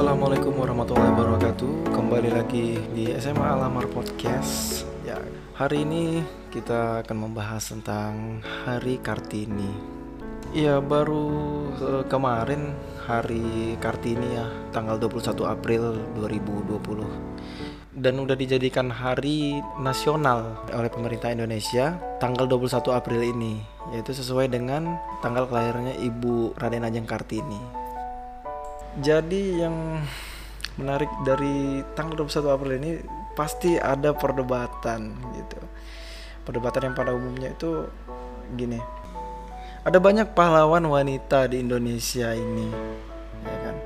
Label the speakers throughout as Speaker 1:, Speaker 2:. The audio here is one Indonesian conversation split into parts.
Speaker 1: Assalamualaikum warahmatullahi wabarakatuh. Kembali lagi di SMA Alamar Podcast. Ya, hari ini kita akan membahas tentang Hari Kartini. Iya, baru eh, kemarin Hari Kartini ya, tanggal 21 April 2020. Dan udah dijadikan hari nasional oleh pemerintah Indonesia tanggal 21 April ini, yaitu sesuai dengan tanggal kelahirannya Ibu Raden Ajeng Kartini. Jadi yang menarik dari tanggal 21 April ini pasti ada perdebatan gitu. Perdebatan yang pada umumnya itu gini. Ada banyak pahlawan wanita di Indonesia ini, ya kan.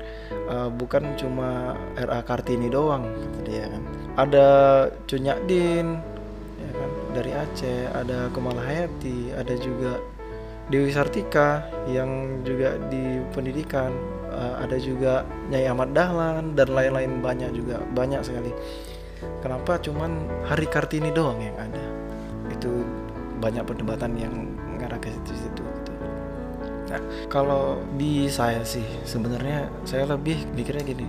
Speaker 1: Uh, bukan cuma RA Kartini doang, kata dia kan. Ada Cunyak Din, ya kan, dari Aceh, ada Kumala Hayati, ada juga Dewi Sartika yang juga di pendidikan uh, ada juga Nyai Ahmad Dahlan dan lain-lain banyak juga banyak sekali. Kenapa? Cuman Hari Kartini doang yang ada. Itu banyak perdebatan yang ngarah ke situ-situ gitu. nah kalau di saya sih sebenarnya saya lebih mikirnya gini.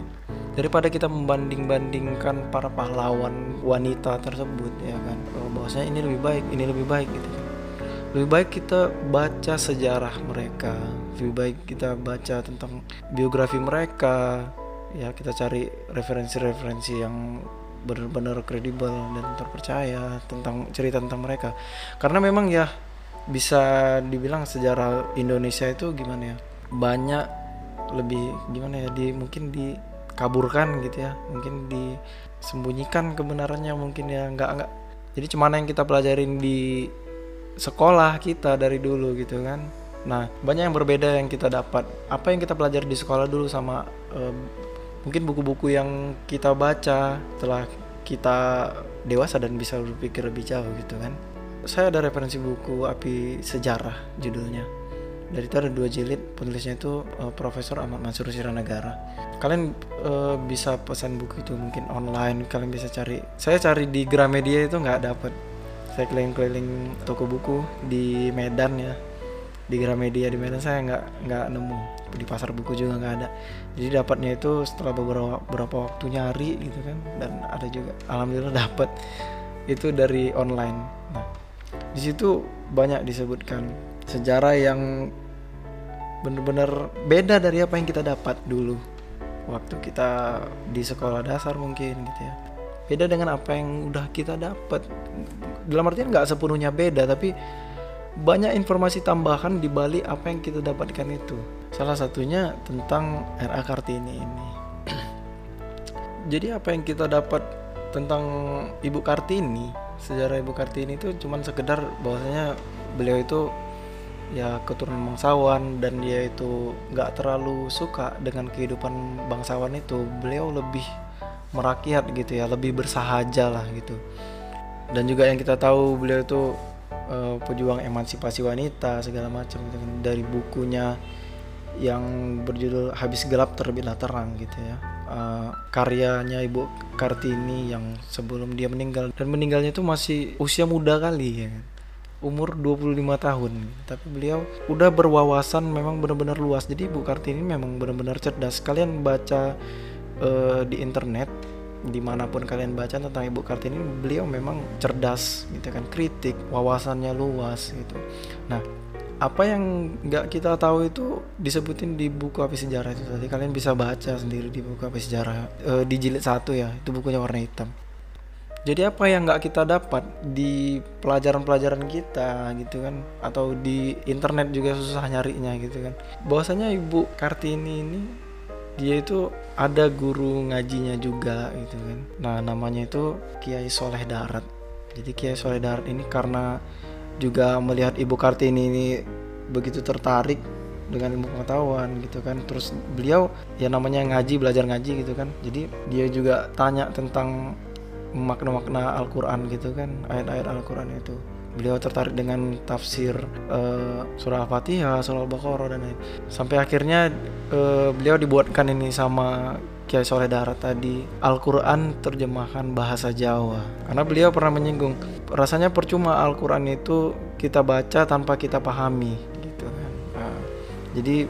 Speaker 1: Daripada kita membanding-bandingkan para pahlawan wanita tersebut ya kan? Bahwasanya ini lebih baik ini lebih baik gitu kan lebih baik kita baca sejarah mereka. Lebih baik kita baca tentang biografi mereka. Ya kita cari referensi-referensi yang benar-benar kredibel dan terpercaya tentang cerita tentang mereka. Karena memang ya bisa dibilang sejarah Indonesia itu gimana ya? Banyak lebih gimana ya? Di mungkin dikaburkan gitu ya. Mungkin disembunyikan kebenarannya mungkin ya. Nggak nggak. Jadi cuman yang kita pelajarin di sekolah kita dari dulu gitu kan. Nah banyak yang berbeda yang kita dapat. Apa yang kita pelajari di sekolah dulu sama um, mungkin buku-buku yang kita baca setelah kita dewasa dan bisa berpikir lebih jauh gitu kan. Saya ada referensi buku api sejarah judulnya. Dari itu ada dua jilid penulisnya itu uh, Profesor Ahmad Mansur Siranegara kalian uh, bisa pesan buku itu mungkin online kalian bisa cari. Saya cari di Gramedia itu nggak dapet saya keliling-keliling toko buku di Medan ya. Di Gramedia di Medan saya nggak nggak nemu. Di pasar buku juga nggak ada. Jadi dapatnya itu setelah beberapa beberapa waktu nyari gitu kan dan ada juga. Alhamdulillah dapat itu dari online. Nah di situ banyak disebutkan sejarah yang benar-benar beda dari apa yang kita dapat dulu. Waktu kita di sekolah dasar mungkin gitu ya beda dengan apa yang udah kita dapat dalam artian nggak sepenuhnya beda tapi banyak informasi tambahan di balik apa yang kita dapatkan itu. Salah satunya tentang RA Kartini ini. Jadi apa yang kita dapat tentang Ibu Kartini sejarah Ibu Kartini itu cuman sekedar bahwasanya beliau itu ya keturunan bangsawan dan dia itu nggak terlalu suka dengan kehidupan bangsawan itu. Beliau lebih merakyat gitu ya lebih bersahaja lah gitu. Dan juga yang kita tahu beliau itu uh, pejuang emansipasi wanita segala macam gitu kan dari bukunya yang berjudul habis gelap terbitlah terang gitu ya. Uh, karyanya ibu kartini yang sebelum dia meninggal. Dan meninggalnya itu masih usia muda kali ya kan. umur 25 tahun. Tapi beliau udah berwawasan memang benar-benar luas. Jadi ibu kartini memang benar-benar cerdas. Kalian baca uh, di internet di mana pun kalian baca tentang Ibu Kartini beliau memang cerdas gitu kan kritik wawasannya luas gitu. Nah apa yang nggak kita tahu itu disebutin di buku api sejarah itu tadi. Kalian bisa baca sendiri di buku api sejarah e, di jilid satu ya itu bukunya warna hitam. Jadi apa yang nggak kita dapat di pelajaran-pelajaran kita gitu kan atau di internet juga susah nyarinya gitu kan. Bahwasanya ibu kartini ini dia itu ada guru ngajinya juga gitu kan. Nah namanya itu Kiai Soleh Darat. Jadi Kiai Soleh Darat ini karena juga melihat Ibu Kartini ini begitu tertarik dengan ilmu pengetahuan gitu kan. Terus beliau ya namanya ngaji belajar ngaji gitu kan. Jadi dia juga tanya tentang makna-makna Al-Quran gitu kan. Ayat-ayat Al-Quran itu beliau tertarik dengan tafsir uh, surah Al-Fatihah, surah Al-Baqarah dan lain. Sampai akhirnya uh, beliau dibuatkan ini sama Kiai Soleh Darat tadi. Al-Quran terjemahkan bahasa Jawa. Karena beliau pernah menyinggung rasanya percuma Al-Quran itu kita baca tanpa kita pahami gitu kan. Nah, jadi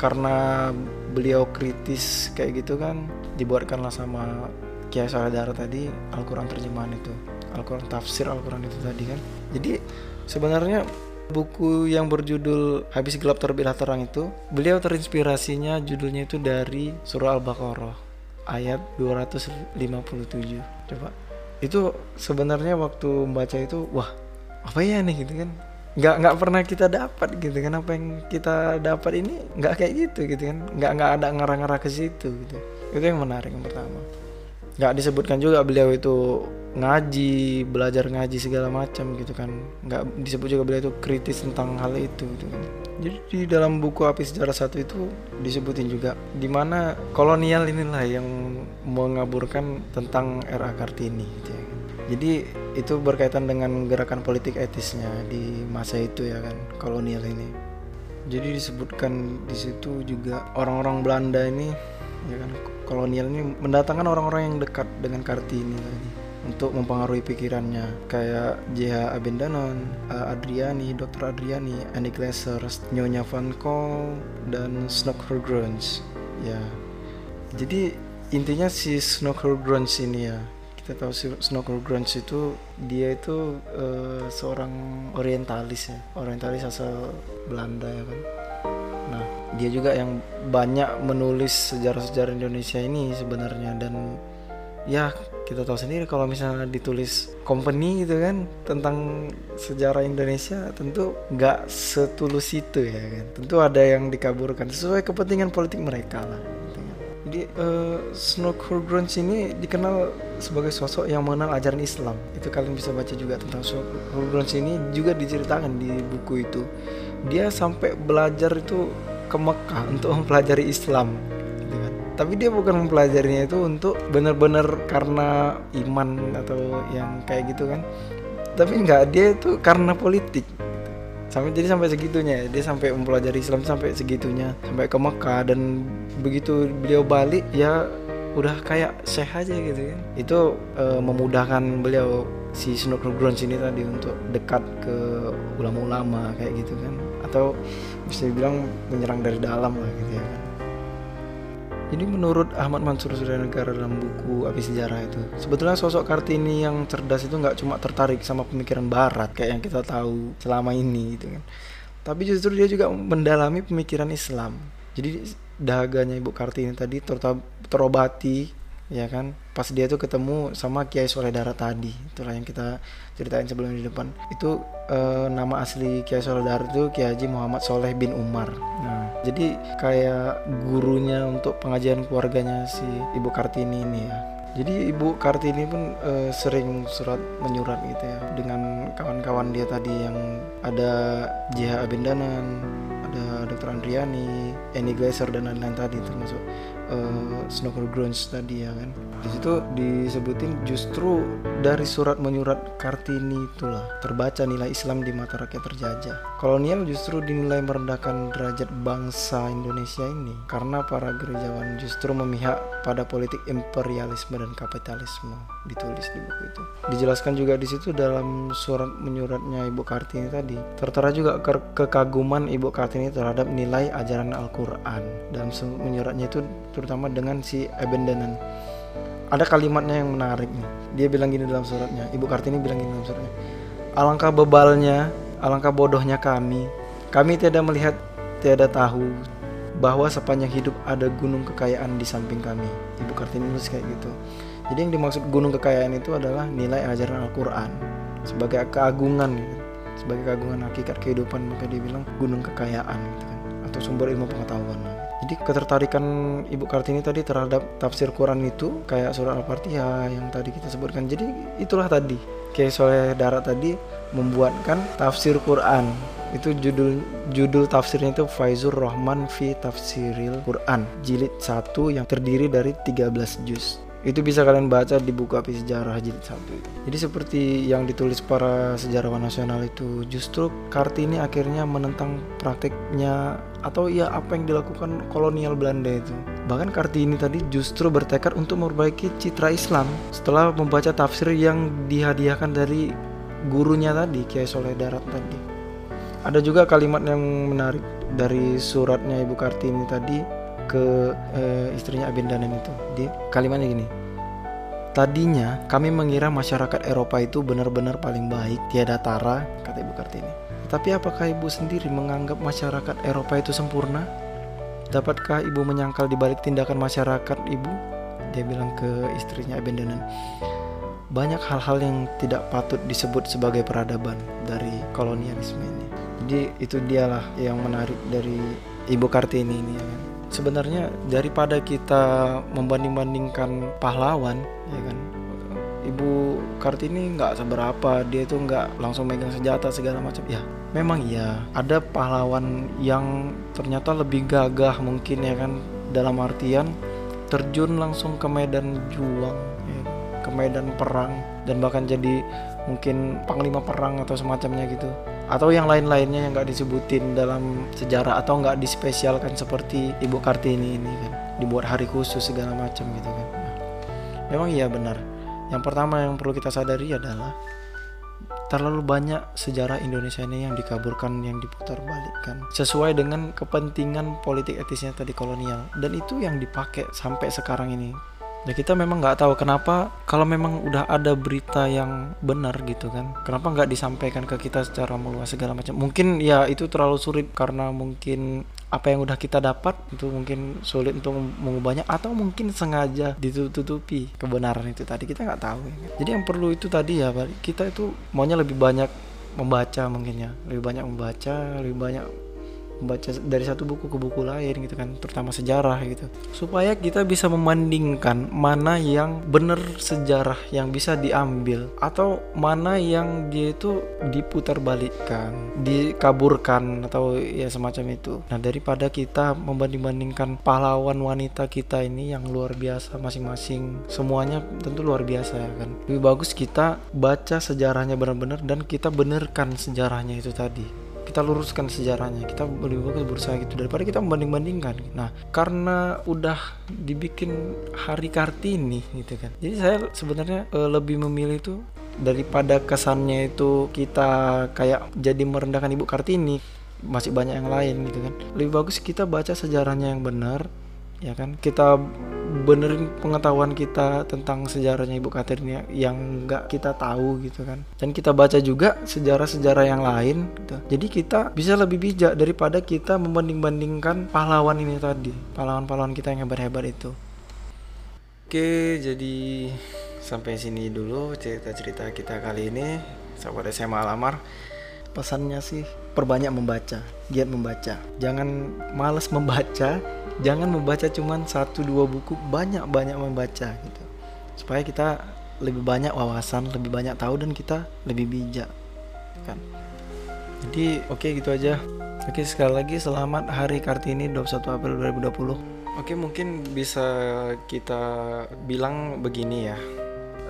Speaker 1: karena beliau kritis kayak gitu kan dibuatkanlah sama Kiai Saladara tadi Al-Quran terjemahan itu. Al-Quran tafsir Al-Quran itu tadi kan? Jadi sebenarnya buku yang berjudul Habis Gelap Terbitlah Terang itu beliau terinspirasinya judulnya itu dari surah Al-Baqarah ayat 257 coba. Itu sebenarnya waktu membaca itu wah apa ya nih gitu kan? Nggak nggak pernah kita dapat gitu kan? Apa yang kita dapat ini nggak kayak gitu gitu kan? Nggak nggak ada ngarah-ngarah ke situ gitu. Itu yang menarik yang pertama nggak disebutkan juga beliau itu ngaji belajar ngaji segala macam gitu kan. Nggak disebut juga beliau itu kritis tentang hal itu gitu kan. Jadi di dalam buku api sejarah satu itu disebutin juga di mana kolonial inilah yang mengaburkan tentang era kartini gitu ya kan. jadi itu berkaitan dengan gerakan politik etisnya di masa itu ya kan kolonial ini. Jadi disebutkan di situ juga orang-orang Belanda ini ya kan kolonial ini mendatangkan orang-orang yang dekat dengan Kartini tadi untuk mempengaruhi pikirannya kayak J.H. Abendanon, Adriani, Dr. Adriani, Annie Glaser, Nyonya Van Kool, dan Snockergrunge ya jadi intinya si Snockergrunge ini ya kita tahu si Snockergrunge itu dia itu uh, seorang orientalis ya orientalis asal Belanda ya kan dia juga yang banyak menulis sejarah-sejarah Indonesia ini sebenarnya. Dan ya kita tahu sendiri kalau misalnya ditulis company gitu kan tentang sejarah Indonesia tentu nggak setulus itu ya kan. Tentu ada yang dikaburkan sesuai kepentingan politik mereka lah gitu kan. jadi uh, Snook Hurgrunge ini dikenal sebagai sosok yang mengenal ajaran Islam. Itu kalian bisa baca juga tentang Hurgrunge ini juga diceritakan di buku itu. Dia sampai belajar itu ke Mekah untuk mempelajari Islam gitu kan. Tapi dia bukan mempelajarinya itu untuk benar-benar karena iman atau yang kayak gitu kan. Tapi enggak dia itu karena politik sampai jadi sampai segitunya dia sampai mempelajari Islam sampai segitunya sampai ke Mekah. Dan begitu beliau balik ya udah kayak syekh aja gitu kan. Itu e, memudahkan beliau si Snook Grunge ini tadi untuk dekat ke ulama-ulama kayak gitu kan. Atau bisa dibilang menyerang dari dalam lah gitu ya. Kan jadi menurut Ahmad Mansur Negara dalam buku Api Sejarah itu Sebetulnya sosok Kartini yang cerdas itu nggak cuma tertarik sama pemikiran barat Kayak yang kita tahu selama ini gitu kan. Tapi justru dia juga mendalami pemikiran Islam. Jadi dahaganya Ibu Kartini tadi terobati ya kan? Pas dia tuh ketemu sama Kiai Soleh Darat tadi. Itulah yang kita ceritain sebelum di depan. Itu e, nama asli Kiai Soleh Darat itu Kiai Haji Muhammad Soleh bin Umar. Nah jadi kayak gurunya untuk pengajian keluarganya si Ibu Kartini ini ya. Jadi Ibu Kartini pun e, sering surat menyurat gitu ya dengan kawan-kawan dia tadi yang ada JH Abendanan ada Dr. Andriani, Annie Glaser dan lain-lain tadi termasuk uh, Snooker Grunge tadi ya kan. Di situ disebutin justru dari surat menyurat Kartini itulah terbaca nilai Islam di mata rakyat terjajah. Kolonial justru dinilai merendahkan derajat bangsa Indonesia ini karena para gerejawan justru memihak pada politik imperialisme dan kapitalisme ditulis di buku itu. Dijelaskan juga di situ dalam surat menyuratnya Ibu Kartini tadi tertera juga ke kekaguman Ibu Kartini terhadap nilai ajaran Al-Quran dalam menyuratnya itu terutama dengan si Abendanan. Ada kalimatnya yang menarik nih. Dia bilang gini dalam suratnya. Ibu Kartini bilang gini dalam suratnya. Alangkah bebalnya alangkah bodohnya kami. Kami tiada melihat tiada tahu bahwa sepanjang hidup ada gunung kekayaan di samping kami. Ibu Kartini nulis kayak gitu. Jadi yang dimaksud gunung kekayaan itu adalah nilai ajaran Al-Quran. Sebagai keagungan gitu. sebagai keagungan hakikat kehidupan maka dia bilang gunung kekayaan gitu kan. Atau sumber ilmu pengetahuan jadi ketertarikan Ibu Kartini tadi terhadap tafsir Quran itu kayak surah Al-Fatihah yang tadi kita sebutkan. Jadi itulah tadi kayak Soleh Darat tadi membuatkan tafsir Quran. Itu judul judul tafsirnya itu Faizur Rahman fi Tafsiril Quran jilid 1 yang terdiri dari 13 juz itu bisa kalian baca di buku api sejarah jilid 1 jadi seperti yang ditulis para sejarawan nasional itu justru Kartini akhirnya menentang prakteknya atau ya apa yang dilakukan kolonial Belanda itu. Bahkan Kartini tadi justru bertekad untuk memperbaiki citra Islam setelah membaca tafsir yang dihadiahkan dari gurunya tadi Kiai Soleh Darat tadi. Ada juga kalimat yang menarik dari suratnya Ibu Kartini tadi ke eh, istrinya Abendanan itu. Di kalimatnya gini. Tadinya kami mengira masyarakat Eropa itu benar-benar paling baik, tiada tara, kata Ibu Kartini. Tapi apakah Ibu sendiri menganggap masyarakat Eropa itu sempurna? Dapatkah Ibu menyangkal di balik tindakan masyarakat Ibu? Dia bilang ke istrinya Abendanan banyak hal-hal yang tidak patut disebut sebagai peradaban dari kolonialisme ini. Jadi itu dialah yang menarik dari Ibu Kartini ini ya kan. Sebenarnya daripada kita membanding-bandingkan pahlawan ya kan. Ibu Kartini nggak seberapa, dia itu nggak langsung megang senjata segala macam. Ya, memang iya ada pahlawan yang ternyata lebih gagah mungkin ya kan dalam artian terjun langsung ke medan juang ya ke medan perang dan bahkan jadi mungkin panglima perang atau semacamnya gitu atau yang lain-lainnya yang nggak disebutin dalam sejarah atau nggak dispesialkan seperti Ibu Kartini ini kan. Dibuat hari khusus segala macam gitu kan. Nah, memang iya benar. Yang pertama yang perlu kita sadari adalah terlalu banyak sejarah Indonesia ini yang dikaburkan yang diputar balikkan sesuai dengan kepentingan politik etisnya tadi kolonial. Dan itu yang dipakai sampai sekarang ini Ya kita memang nggak tahu kenapa kalau memang udah ada berita yang benar gitu kan, kenapa nggak disampaikan ke kita secara meluas segala macam. Mungkin ya itu terlalu sulit karena mungkin apa yang udah kita dapat itu mungkin sulit untuk mengubahnya atau mungkin sengaja ditutupi kebenaran itu tadi kita nggak tahu. Ya. Jadi yang perlu itu tadi ya kita itu maunya lebih banyak membaca mungkin ya, lebih banyak membaca, lebih banyak membaca dari satu buku ke buku lain gitu kan terutama sejarah gitu. Supaya kita bisa membandingkan mana yang benar sejarah yang bisa diambil atau mana yang dia itu diputar balikkan dikaburkan atau ya semacam itu. Nah daripada kita membanding-bandingkan pahlawan wanita kita ini yang luar biasa masing-masing semuanya tentu luar biasa ya kan. Lebih bagus kita baca sejarahnya benar-benar dan kita benarkan sejarahnya itu tadi kita luruskan sejarahnya kita lebih bagus berusaha gitu daripada kita membanding-bandingkan. Nah karena udah dibikin hari kartini gitu kan jadi saya sebenarnya e, lebih memilih itu daripada kesannya itu kita kayak jadi merendahkan ibu kartini masih banyak yang lain gitu kan. Lebih bagus kita baca sejarahnya yang benar ya kan? Kita benerin pengetahuan kita tentang sejarahnya Ibu Kartini yang nggak kita tahu gitu kan. Dan kita baca juga sejarah-sejarah yang lain gitu. jadi kita bisa lebih bijak daripada kita membanding-bandingkan pahlawan ini tadi pahlawan-pahlawan kita yang hebat-hebat itu. Oke jadi sampai sini dulu cerita-cerita kita kali ini. Sahabat SMA Alamar pesannya sih perbanyak membaca giat membaca. Jangan males membaca jangan membaca cuman satu dua buku banyak banyak membaca gitu. Supaya kita lebih banyak wawasan lebih banyak tahu dan kita lebih bijak kan. Jadi oke okay, gitu aja. Oke sekali lagi selamat hari kartini 21 April 2020 oke mungkin bisa kita bilang begini ya.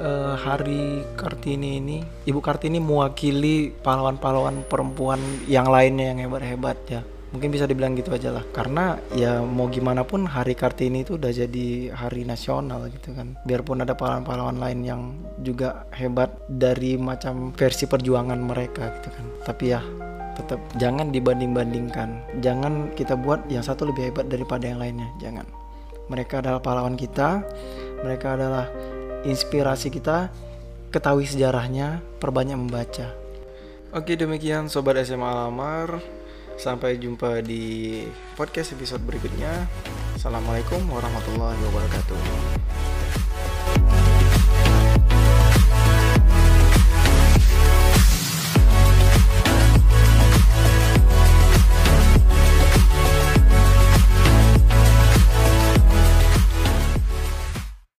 Speaker 1: Uh, hari Kartini ini Ibu Kartini mewakili pahlawan-pahlawan perempuan yang lainnya yang hebat-hebat ya mungkin bisa dibilang gitu aja lah. Karena ya mau gimana pun hari kartini itu udah jadi hari nasional gitu kan. Biarpun ada pahlawan-pahlawan lain yang juga hebat dari macam versi perjuangan mereka gitu kan. Tapi ya tetap jangan dibanding-bandingkan. Jangan kita buat yang satu lebih hebat daripada yang lainnya. Jangan. Mereka adalah pahlawan kita. Mereka adalah inspirasi kita. Ketahui sejarahnya. Perbanyak membaca. Oke demikian Sobat SMA Alamar Sampai jumpa di podcast episode berikutnya. Assalamualaikum warahmatullahi wabarakatuh.